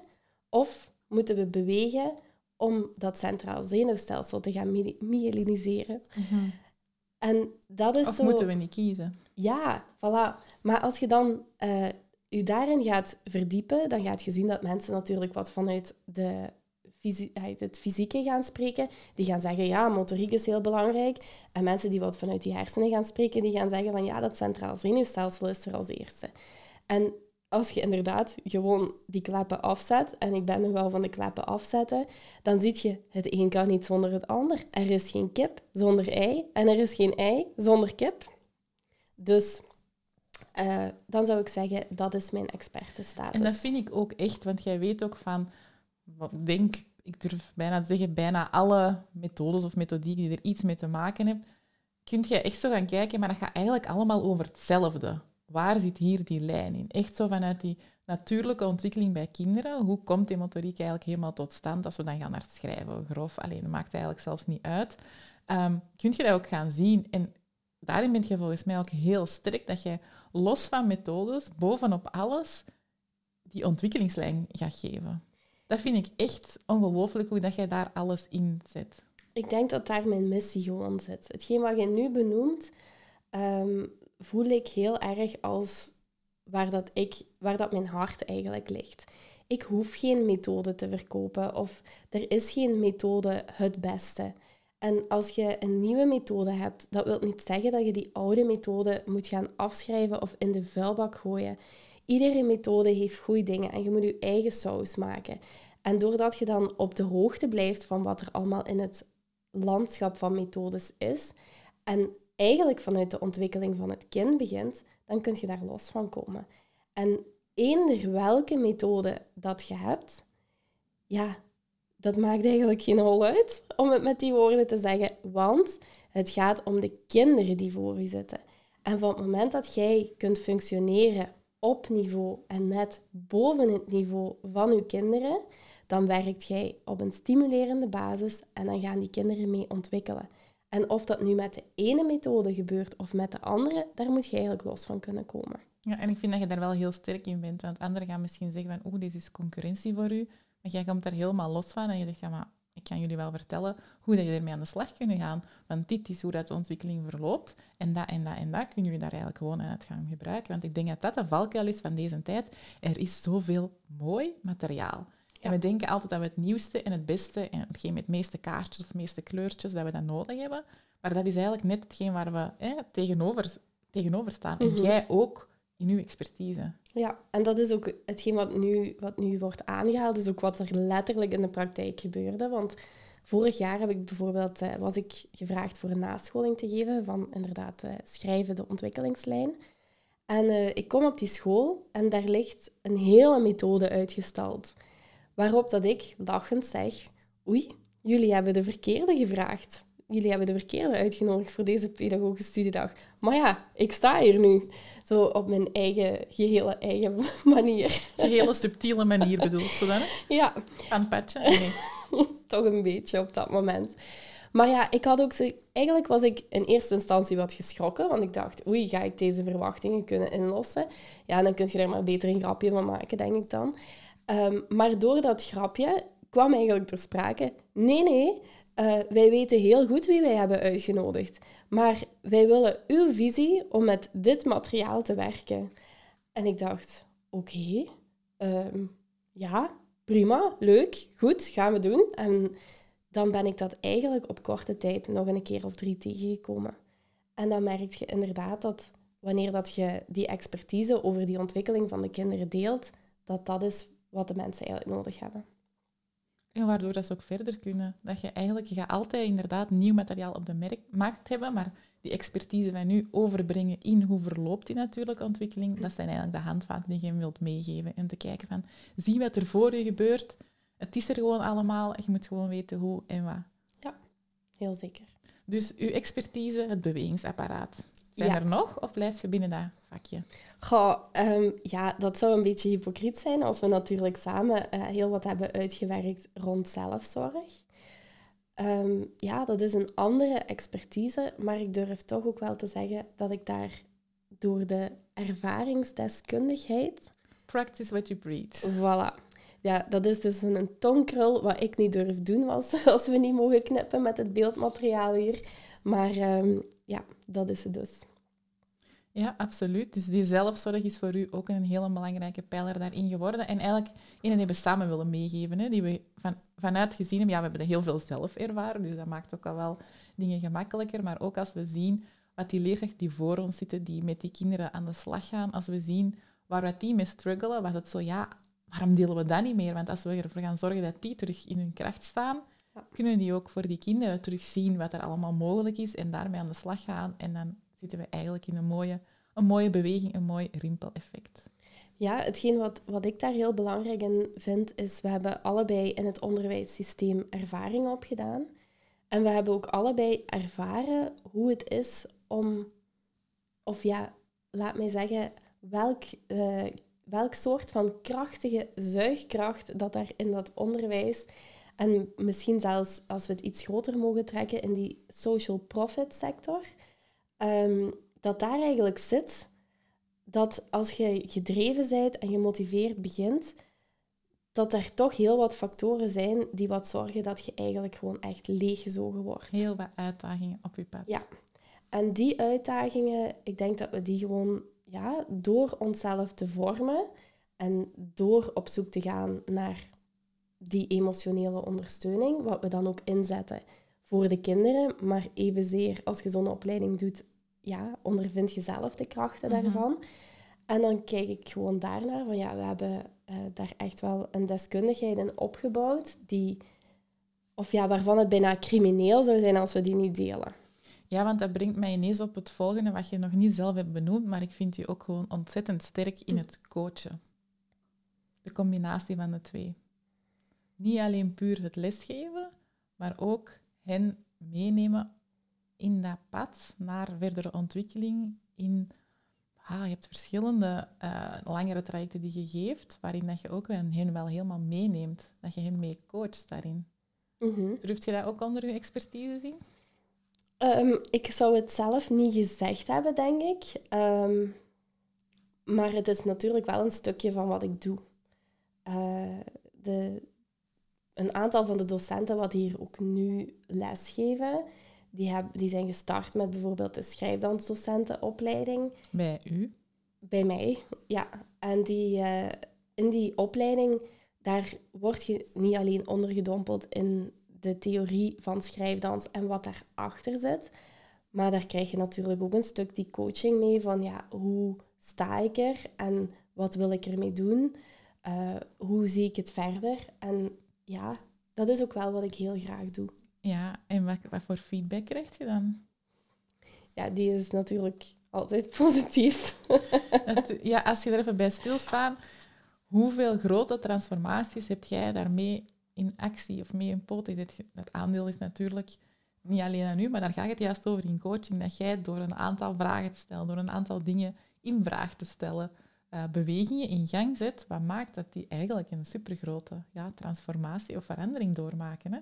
Of moeten we bewegen om dat centraal zenuwstelsel te gaan myeliniseren? Mm En dat is of zo... moeten we niet kiezen? Ja, voilà. Maar als je dan uh, je daarin gaat verdiepen, dan gaat je zien dat mensen natuurlijk wat vanuit de het fysieke gaan spreken, die gaan zeggen, ja, motoriek is heel belangrijk. En mensen die wat vanuit die hersenen gaan spreken, die gaan zeggen van, ja, dat centraal zenuwstelsel is er als eerste. En als je inderdaad gewoon die kleppen afzet, en ik ben nog wel van de kleppen afzetten, dan zie je, het een kan niet zonder het ander. Er is geen kip zonder ei en er is geen ei zonder kip. Dus uh, dan zou ik zeggen, dat is mijn expertenstatus. En dat vind ik ook echt, want jij weet ook van, denk, ik durf bijna te zeggen, bijna alle methodes of methodieken die er iets mee te maken hebben, kun je echt zo gaan kijken, maar dat gaat eigenlijk allemaal over hetzelfde. Waar zit hier die lijn in? Echt zo vanuit die natuurlijke ontwikkeling bij kinderen. Hoe komt die motoriek eigenlijk helemaal tot stand als we dan gaan naar het schrijven? Grof, alleen dat maakt eigenlijk zelfs niet uit. Um, kun je dat ook gaan zien? En daarin ben je volgens mij ook heel sterk dat je los van methodes, bovenop alles, die ontwikkelingslijn gaat geven. Dat vind ik echt ongelooflijk hoe dat jij daar alles in zet. Ik denk dat daar mijn missie gewoon zit. Hetgeen wat je nu benoemt, ehm, voel ik heel erg als waar, dat ik, waar dat mijn hart eigenlijk ligt. Ik hoef geen methode te verkopen of er is geen methode het beste. En als je een nieuwe methode hebt, dat wil niet zeggen dat je die oude methode moet gaan afschrijven of in de vuilbak gooien. Iedere methode heeft goede dingen en je moet je eigen saus maken. En doordat je dan op de hoogte blijft van wat er allemaal in het landschap van methodes is, en eigenlijk vanuit de ontwikkeling van het kind begint, dan kun je daar los van komen. En eender welke methode dat je hebt, ja, dat maakt eigenlijk geen hol uit om het met die woorden te zeggen, want het gaat om de kinderen die voor u zitten. En van het moment dat jij kunt functioneren op niveau en net boven het niveau van uw kinderen, dan werkt jij op een stimulerende basis en dan gaan die kinderen mee ontwikkelen. En of dat nu met de ene methode gebeurt of met de andere, daar moet je eigenlijk los van kunnen komen. Ja, en ik vind dat je daar wel heel sterk in bent. Want anderen gaan misschien zeggen van, oeh, dit is concurrentie voor u. Maar jij komt daar helemaal los van en je zegt, ja, maar ik kan jullie wel vertellen hoe dat je ermee aan de slag kunt gaan. Want dit is hoe dat de ontwikkeling verloopt. En dat en dat en dat kunnen jullie daar eigenlijk gewoon uit gaan gebruiken. Want ik denk dat dat de valkuil is van deze tijd. Er is zoveel mooi materiaal. En we denken altijd dat we het nieuwste en het beste en hetgeen met het meeste kaartjes of meeste kleurtjes, dat we dat nodig hebben. Maar dat is eigenlijk net hetgeen waar we hè, tegenover, tegenover staan. En mhm. jij ook in uw expertise. Ja, en dat is ook hetgeen wat nu, wat nu wordt aangehaald, is ook wat er letterlijk in de praktijk gebeurde. Want vorig jaar heb ik bijvoorbeeld, eh, was ik gevraagd voor een nascholing te geven van inderdaad uh, schrijven de ontwikkelingslijn. En uh, ik kom op die school en daar ligt een hele methode uitgestald. Waarop dat ik lachend zeg, oei, jullie hebben de verkeerde gevraagd. Jullie hebben de verkeerde uitgenodigd voor deze pedagogische studiedag. Maar ja, ik sta hier nu. Zo op mijn eigen, gehele eigen *laughs* manier. Gehele subtiele manier bedoelt ze dan? Ja. Aan patchen? Nee. *laughs* Toch een beetje op dat moment. Maar ja, ik had ook zo... Eigenlijk was ik in eerste instantie wat geschrokken, want ik dacht, oei, ga ik deze verwachtingen kunnen inlossen? Ja, dan kun je er maar beter een grapje van maken, denk ik dan. Um, maar door dat grapje kwam eigenlijk ter sprake, nee, nee, uh, wij weten heel goed wie wij hebben uitgenodigd. Maar wij willen uw visie om met dit materiaal te werken. En ik dacht, oké, ehm, ja, prima, leuk, goed, gaan we doen. En dan ben ik dat eigenlijk op korte tijd nog een keer of drie tegengekomen. En dan merk je inderdaad dat wanneer dat je die expertise over die ontwikkeling van de kinderen deelt, dat dat is wat de mensen eigenlijk nodig hebben. En waardoor dat ze ook verder kunnen. Dat je eigenlijk, je gaat altijd inderdaad nieuw materiaal op de markt hebben, maar die expertise van nu overbrengen in hoe verloopt die natuurlijke ontwikkeling, dat zijn eigenlijk de handvaten die je hem wilt meegeven. En te kijken van, zie wat er voor je gebeurt. Het is er gewoon allemaal. Je moet gewoon weten hoe en wat. Ja, heel zeker. Dus uw expertise, het bewegingsapparaat. Zijn er nog of blijf je binnen dat vakje? Goh, um, ja, dat zou een beetje hypocriet zijn als we natuurlijk samen uh, heel wat hebben uitgewerkt rond zelfzorg. Um, ja, dat is een andere expertise, maar ik durf toch ook wel te zeggen dat ik daar door de ervaringsdeskundigheid... Practice what you preach. Voilà. Ja, dat is dus een tongkrul wat ik niet durf doen als, *laughs* als we niet mogen knippen met het beeldmateriaal hier. Maar um, ja, dat is het dus. Ja, absoluut. Dus die zelfzorg is voor u ook een hele belangrijke pijler daarin geworden. En eigenlijk een die we samen willen meegeven. Hè, die we van, vanuit gezien hebben. Ja, we hebben heel veel zelf ervaren, dus dat maakt ook al wel dingen gemakkelijker. Maar ook als we zien wat die leerkrachten die voor ons zitten, die met die kinderen aan de slag gaan, als we zien waar we die mee struggelen, was het zo, ja, waarom delen we dat niet meer? Want als we ervoor gaan zorgen dat die terug in hun kracht staan, Ja. kunnen die ook voor die kinderen terug zien wat er allemaal mogelijk is en daarmee aan de slag gaan. En dan zitten we eigenlijk in een mooie, een mooie beweging, een mooi rimpeleffect. Ja, hetgeen wat, wat ik daar heel belangrijk in vind, is we hebben allebei in het onderwijssysteem ervaring opgedaan. En we hebben ook allebei ervaren hoe het is om, of ja, laat mij zeggen, welk, eh, welk soort van krachtige zuigkracht dat daar in dat onderwijs, en misschien zelfs als we het iets groter mogen trekken in die social profit sector, ehm, dat daar eigenlijk zit dat als je gedreven bent en gemotiveerd begint, dat er toch heel wat factoren zijn die wat zorgen dat je eigenlijk gewoon echt leeggezogen wordt. Heel wat uitdagingen op je pad. Ja. En die uitdagingen, ik denk dat we die gewoon ja, door onszelf te vormen en door op zoek te gaan naar die emotionele ondersteuning, wat we dan ook inzetten voor de kinderen, maar evenzeer als je zo'n opleiding doet, ja, ondervind je zelf de krachten Mhm. daarvan. En dan kijk ik gewoon daarnaar van ja, we hebben eh, daar echt wel een deskundigheid in opgebouwd die, of ja, waarvan het bijna crimineel zou zijn als we die niet delen. Ja, want dat brengt mij ineens op het volgende, wat je nog niet zelf hebt benoemd, maar ik vind je ook gewoon ontzettend sterk in het coachen. De combinatie van de twee. Niet alleen puur het lesgeven, maar ook hen meenemen in dat pad naar verdere ontwikkeling. In, ah, je hebt verschillende eh, langere trajecten die je geeft, waarin dat je ook hen wel helemaal meeneemt. Dat je hen mee coacht daarin. Mhm. Durft je dat ook onder je expertise zien? Ehm, ik zou het zelf niet gezegd hebben, denk ik. Ehm, maar het is natuurlijk wel een stukje van wat ik doe. Eh, de, een aantal van de docenten wat hier ook nu lesgeven, die, heb, die zijn gestart met bijvoorbeeld de schrijfdansdocentenopleiding Bij u? bij mij. Ja, en die, eh, in die opleiding, daar word je niet alleen ondergedompeld in de theorie van schrijfdans en wat daarachter zit, maar daar krijg je natuurlijk ook een stuk die coaching mee van ja, hoe sta ik er en wat wil ik ermee doen? Eh, hoe zie ik het verder? En ja, dat is ook wel wat ik heel graag doe. Ja, en wat, wat voor feedback krijg je dan? Ja, die is natuurlijk altijd *laughs* positief. Het- ja, als je er even bij stilstaat, hoeveel grote transformaties heb jij daarmee in actie of mee in poot? Dat aandeel is natuurlijk niet alleen aan u, maar daar gaat het juist over in coaching, dat jij door een aantal vragen te stellen, door een aantal dingen in vraag te stellen, eh, bewegingen in gang zet, wat maakt dat die eigenlijk een supergrote ja, transformatie of verandering doormaken. Hè?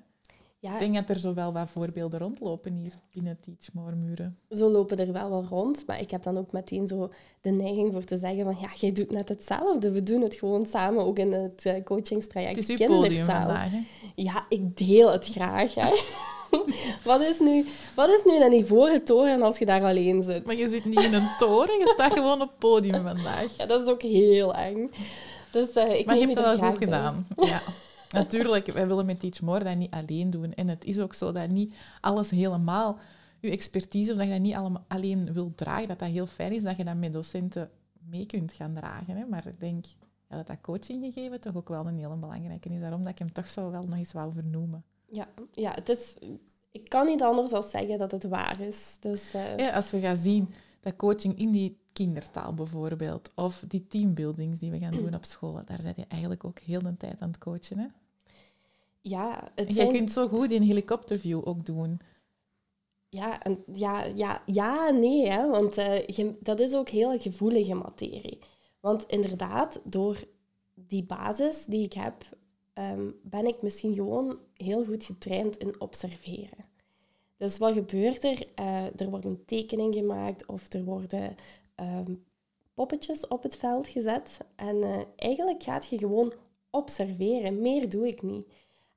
Ja, Ik denk dat er zo wel wat voorbeelden rondlopen hier binnen Teachmore muren. zo lopen er wel wel rond. Maar ik heb dan ook meteen zo de neiging voor te zeggen van ja, jij doet net hetzelfde. We doen het gewoon samen, ook in het eh, coachingstraject Het is kindertaal. vandaag. Ja, ik deel het graag. Hè. *laughs* wat, is nu, wat is nu een ivoren toren als je daar alleen zit? Maar je zit niet in een toren, je staat gewoon op het podium vandaag. Ja, dat is ook heel eng. Dus eh, ik maar je hebt dat bij. gedaan. Ja. *laughs* Natuurlijk, wij willen met Teach More dat niet alleen doen. En het is ook zo dat niet alles helemaal... Je expertise, omdat je dat niet allemaal alleen wilt dragen, dat dat heel fijn is dat je dat met docenten mee kunt gaan dragen. Hè. Maar ik denk ja, dat dat coachinggegeven toch ook wel een hele belangrijke is. Daarom dat ik hem toch zo wel nog eens wou vernoemen. Ja, ja het is, ik kan niet anders dan zeggen dat het waar is. Dus, eh, Ja, als we gaan zien coaching in die kindertaal bijvoorbeeld, of die teambuildings die we gaan doen op school, daar zijn je eigenlijk ook heel de tijd aan het coachen. Hè? ja, het zijn... jij kunt zo goed in helikopterview ook doen. Ja, en, ja, ja, ja nee, hè, want eh, je- dat is ook heel gevoelige materie. Want inderdaad, door die basis die ik heb, ehm, ben ik misschien gewoon heel goed getraind in observeren. Dus wat gebeurt er? Eh, er wordt een tekening gemaakt of er worden ehm, poppetjes op het veld gezet. En eh, eigenlijk gaat je gewoon observeren. Meer doe ik niet.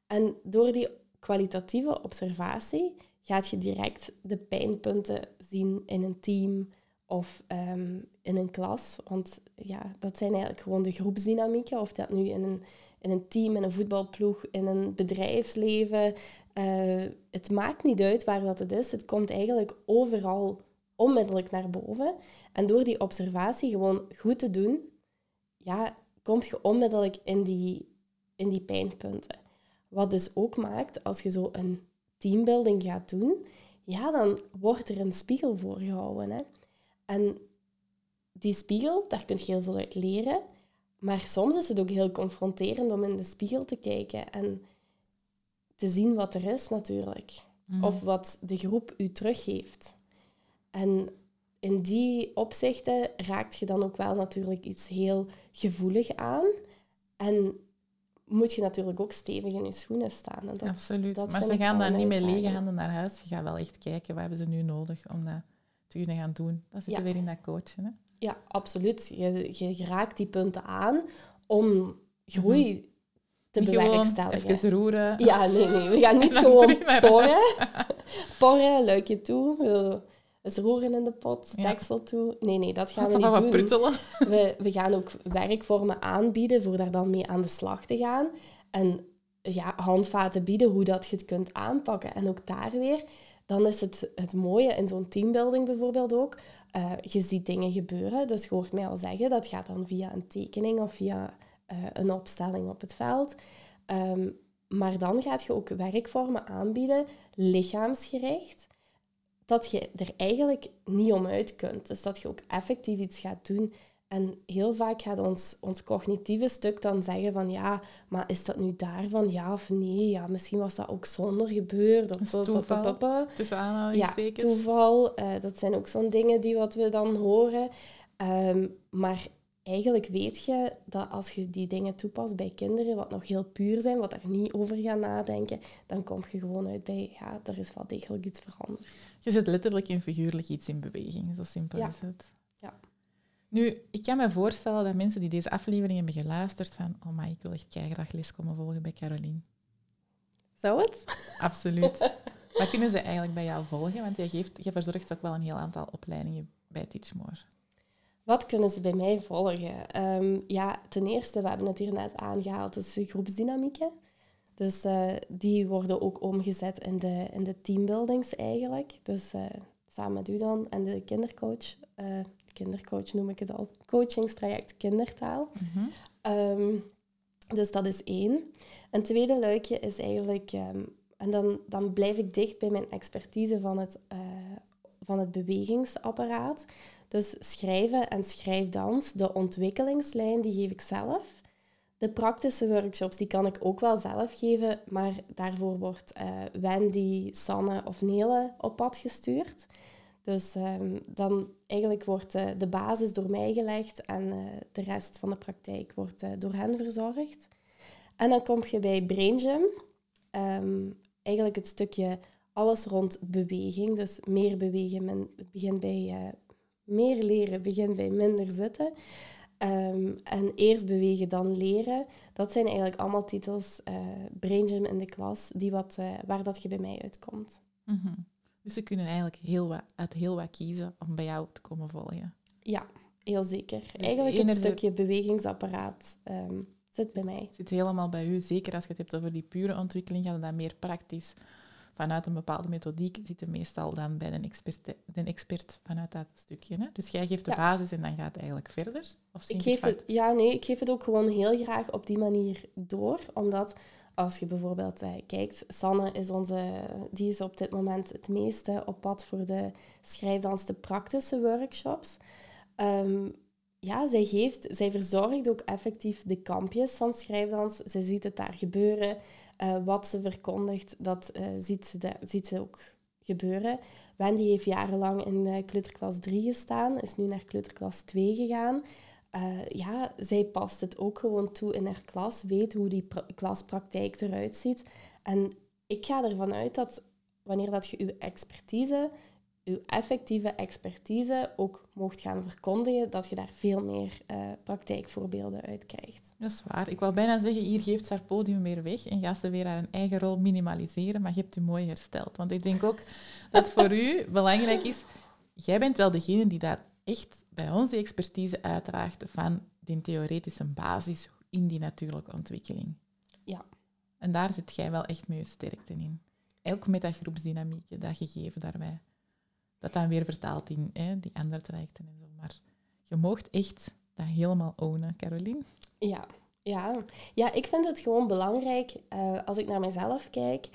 En door die kwalitatieve observatie gaat je direct de pijnpunten zien in een team of ehm, in een klas. Want ja, dat zijn eigenlijk gewoon de groepsdynamieken. Of dat nu in een, in een team, in een voetbalploeg, in een bedrijfsleven. Eh, het maakt niet uit waar dat het is. Het komt eigenlijk overal onmiddellijk naar boven. En door die observatie gewoon goed te doen, ja, kom je onmiddellijk in die, in die pijnpunten. Wat dus ook maakt, als je zo een teambuilding gaat doen, ja, dan wordt er een spiegel voor gehouden. Hè? En die spiegel, daar kun je heel veel uit leren. Maar soms is het ook heel confronterend om in de spiegel te kijken en te zien wat er is natuurlijk. Mhm. Of wat de groep u teruggeeft. En in die opzichten raakt je dan ook wel natuurlijk iets heel gevoelig aan. En moet je natuurlijk ook stevig in je schoenen staan. En dat, Absoluut. dat maar ze gaan dan niet met lege handen naar huis. Je gaat wel echt kijken, wat hebben ze nu nodig om dat te kunnen gaan doen. Zitten we Ja. weer in dat coachen. Hè? Ja, absoluut. Je, je raakt die punten aan om groei te Niet bewerkstelligen. even roeren. Ja, nee, nee. We gaan *laughs* niet gewoon porren. *laughs* porren, luikje toe. eens roeren in de pot, Ja. deksel toe. Nee, nee, dat gaan we niet doen. pruttelen? We, we gaan ook werkvormen aanbieden voor daar dan mee aan de slag te gaan. En ja, handvaten bieden hoe dat je het kunt aanpakken. En ook daar weer, dan is het het mooie in zo'n teambuilding bijvoorbeeld ook. eh, je ziet dingen gebeuren, dus je hoort mij al zeggen, dat gaat dan via een tekening of via eh, een opstelling op het veld. Ehm, maar dan gaat je ook werkvormen aanbieden, lichaamsgericht, dat je er eigenlijk niet om uit kunt. Dus dat je ook effectief iets gaat doen. En heel vaak gaat ons, ons cognitieve stuk dan zeggen van ja, maar is dat nu daarvan ja of nee? Ja, misschien was dat ook zonder gebeurd. Of pa, toeval. Tussen Ja, toeval. eh, dat zijn ook zo'n dingen die wat we dan horen. Ehm, maar eigenlijk weet je dat als je die dingen toepast bij kinderen, wat nog heel puur zijn, wat daar niet over gaan nadenken, dan kom je gewoon uit bij, ja, er is wel degelijk iets veranderd. Je zet letterlijk en figuurlijk iets in beweging. Zo simpel Ja. is het. Ja. Nu, ik kan me voorstellen dat mensen die deze aflevering hebben geluisterd van oh my, ik wil echt graag les komen volgen bij Caroline. Zou het? Absoluut. *laughs* Wat kunnen ze eigenlijk bij jou volgen? Want jij, geeft, jij verzorgt ook wel een heel aantal opleidingen bij Teachmore. Wat kunnen ze bij mij volgen? Ehm, ja, ten eerste, we hebben het hier net aangehaald, is de groepsdynamieken. Dus eh, die worden ook omgezet in de, in de teambuildings eigenlijk. Dus eh, samen met u dan en de kindercoach. eh, kindercoach noem ik het al. Coachingstraject kindertaal. Ehm, dus dat is één. Een tweede luikje is eigenlijk, ehm, en dan, dan blijf ik dicht bij mijn expertise van het, van het bewegingsapparaat. Dus schrijven en schrijfdans, de ontwikkelingslijn, die geef ik zelf. De praktische workshops, die kan ik ook wel zelf geven, maar daarvoor wordt eh, Wendy, Sanne of Nele op pad gestuurd. Dus ehm, dan eigenlijk wordt eh, de basis door mij gelegd en eh, de rest van de praktijk wordt door hen verzorgd. En dan kom je bij Brain Gym. Ehm, eigenlijk het stukje alles rond beweging. Dus meer bewegen men, begint bij meer leren, begint bij minder zitten. Ehm, en eerst bewegen, dan leren. Dat zijn eigenlijk allemaal titels, eh Brain Gym in de klas, die wat, eh, waar dat je bij mij uitkomt. Mhm. Dus ze kunnen eigenlijk heel wat, uit heel wat kiezen om bij jou te komen volgen. Ja, heel zeker. Dus eigenlijk enerzijds- stukje bewegingsapparaat ehm, zit bij mij. Het zit helemaal bij u. Zeker als je het hebt over die pure ontwikkeling, gaat het dan meer praktisch vanuit een bepaalde methodiek zitten meestal dan bij een expert, de expert vanuit dat stukje. Hè? Dus jij geeft de Ja. basis en dan gaat het eigenlijk verder? Of Ik geef het, ja, nee, ik geef het ook gewoon heel graag op die manier door. Omdat als je bijvoorbeeld eh, kijkt, Sanne is onze, die is op dit moment het meeste op pad voor de schrijfdans, de praktische workshops. Ehm, ja, zij, geeft, zij verzorgt ook effectief de kampjes van schrijfdans. Zij ziet het daar gebeuren. Eh, wat ze verkondigt, dat eh, ziet, ze ziet ook gebeuren. Wendy heeft jarenlang in eh, kleuterklas 3 gestaan, is nu naar kleuterklas 2 gegaan. Ja, zij past het ook gewoon toe in haar klas, weet hoe die pra- klaspraktijk eruit ziet. En ik ga ervan uit dat wanneer dat je je expertise, je effectieve expertise ook mocht gaan verkondigen, dat je daar veel meer eh, praktijkvoorbeelden uit krijgt. Dat is waar. Ik wou bijna zeggen, hier geeft ze haar podium weer weg en gaat ze weer haar eigen rol minimaliseren, maar je hebt u mooi hersteld. Want ik denk ook dat voor u *laughs* belangrijk is, jij bent wel degene die daar echt bij ons die expertise uitdraagt van die theoretische basis in die natuurlijke ontwikkeling. Ja. En daar zit jij wel echt met je sterkte in. Ook met dat groepsdynamiek, dat gegeven daarbij. Dat dan weer vertaalt in hè, die andere trajecten en zo. Maar je moogt echt dat helemaal ownen, Caroline? Ja, ja. ja ik vind het gewoon belangrijk eh, als ik naar mezelf kijk.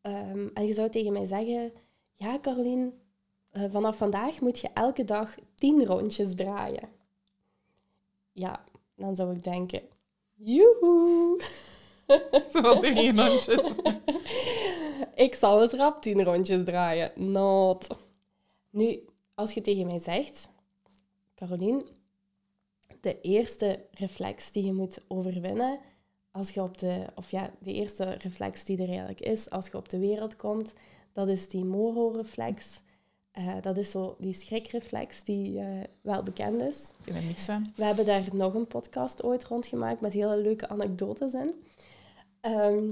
ehm, en je zou tegen mij zeggen: Ja, Caroline, eh, vanaf vandaag moet je elke dag tien rondjes draaien. Ja, dan zou ik denken: Joehoe! *laughs* Zo geen rondjes. *laughs* ik zal eens rap tien rondjes draaien. Not. Nu, als je tegen mij zegt, Caroline, de eerste reflex die je moet overwinnen, als je op de, of ja, de eerste reflex die er eigenlijk is als je op de wereld komt, dat is die Moro-reflex. Eh, dat is zo die schrikreflex die eh, wel bekend is. Ik ben niks van. We hebben daar nog een podcast ooit rondgemaakt met hele leuke anekdotes in. Ehm,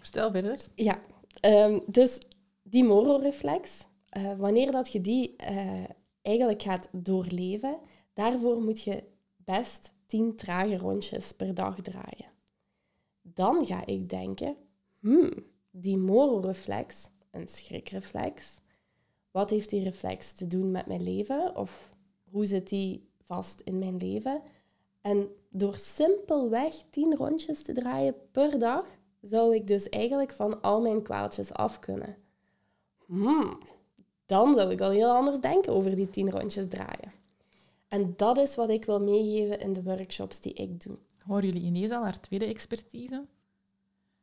Vertel verder. ja, ehm, dus die mororeflex, eh wanneer dat je die eh, eigenlijk gaat doorleven, daarvoor moet je best 10 trage rondjes per dag draaien. Dan ga ik denken, hmm, die mororeflex, een schrikreflex, wat heeft die reflex te doen met mijn leven? Of hoe zit die vast in mijn leven? En door simpelweg 10 rondjes te draaien per dag, zou ik dus eigenlijk van al mijn kwaaltjes af kunnen. Hmm, dan zou ik al heel anders denken over die 10 rondjes draaien. En dat is wat ik wil meegeven in de workshops die ik doe. Horen jullie ineens al haar tweede expertise?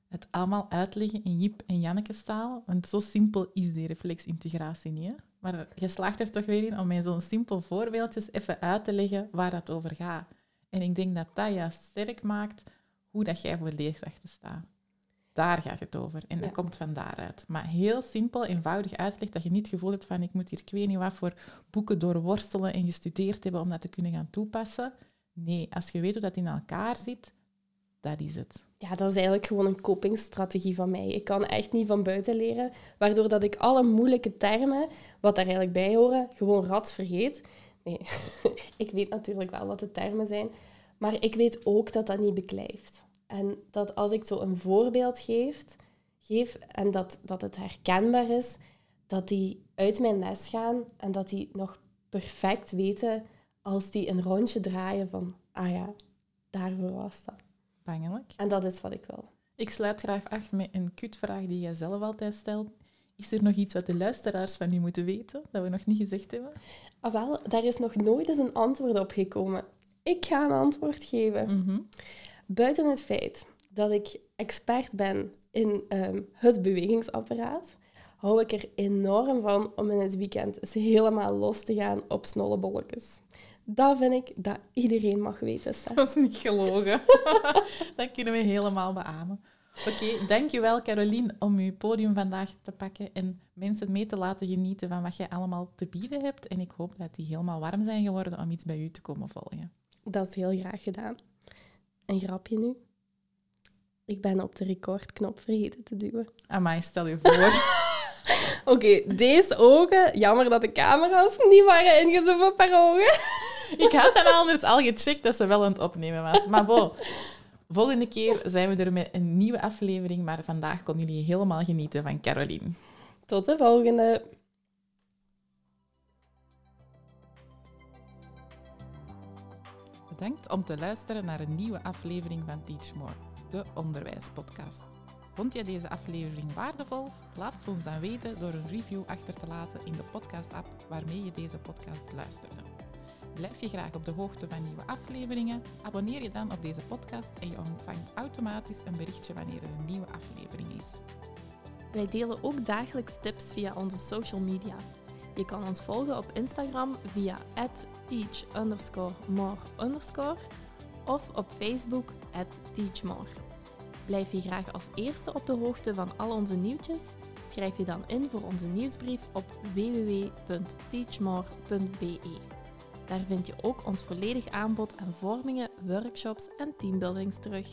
Het allemaal uitleggen in Jip en Janneke taal. Want zo simpel is die reflexintegratie niet. Hè? Maar je slaagt er toch weer in om met zo'n simpel voorbeeldjes even uit te leggen waar dat over gaat. En ik denk dat dat juist sterk maakt hoe dat jij voor leerkrachten staat. Daar gaat het over. En dat Ja. komt van daaruit. Maar heel simpel, eenvoudig uitgelegd, dat je niet het gevoel hebt van ik moet hier ik weet niet wat voor boeken doorworstelen en gestudeerd hebben om dat te kunnen gaan toepassen. Nee, als je weet hoe dat in elkaar zit, dat is het. Ja, dat is eigenlijk gewoon een copingstrategie van mij. Ik kan echt niet van buiten leren, waardoor dat ik alle moeilijke termen, wat daar eigenlijk bij horen, gewoon rats vergeet. Nee, *laughs* ik weet natuurlijk wel wat de termen zijn, maar ik weet ook dat dat niet beklijft. En dat als ik zo een voorbeeld geef, geef en dat, dat het herkenbaar is, dat die uit mijn les gaan en dat die nog perfect weten als die een rondje draaien van, ah ja, daarvoor was dat. Bangelijk. En dat is wat ik wil. Ik sluit graag af met een kutvraag die jij zelf altijd stelt. Is er nog iets wat de luisteraars van u moeten weten, dat we nog niet gezegd hebben? Ah, wel, daar is nog nooit eens een antwoord op gekomen. Ik ga een antwoord geven. Mhm. Buiten het feit dat ik expert ben in ehm, het bewegingsapparaat, hou ik er enorm van om in het weekend eens helemaal los te gaan op snollebolletjes. Dat vind ik dat iedereen mag weten. Stef. Dat is niet gelogen. *laughs* dat kunnen we helemaal beamen. Oké, dankjewel Caroline om uw podium vandaag te pakken en mensen mee te laten genieten van wat jij allemaal te bieden hebt. En ik hoop dat die helemaal warm zijn geworden om iets bij u te komen volgen. Dat is heel graag gedaan. Een grapje nu. Ik ben op de recordknop vergeten te duwen. Amai, stel je voor. *laughs* Oké, deze ogen. Jammer dat de camera's niet waren ingezoomd op haar ogen. Ik had dan anders al gecheckt dat ze wel aan het opnemen was. Maar bon, volgende keer zijn we er met een nieuwe aflevering. Maar vandaag konden jullie helemaal genieten van Caroline. Tot de volgende. Bedankt om te luisteren naar een nieuwe aflevering van Teach More, de onderwijspodcast. Vond je deze aflevering waardevol? Laat het ons dan weten door een review achter te laten in de podcast-app waarmee je deze podcast luisterde. Blijf je graag op de hoogte van nieuwe afleveringen? Abonneer je dan op deze podcast en je ontvangt automatisch een berichtje wanneer er een nieuwe aflevering is. Wij delen ook dagelijks tips via onze social media. Je kan ons volgen op Instagram via teach of op Facebook teachmore. Blijf je graag als eerste op de hoogte van al onze nieuwtjes? Schrijf je dan in voor onze nieuwsbrief op www.teachmore.be. Daar vind je ook ons volledig aanbod aan vormingen, workshops en teambuildings terug.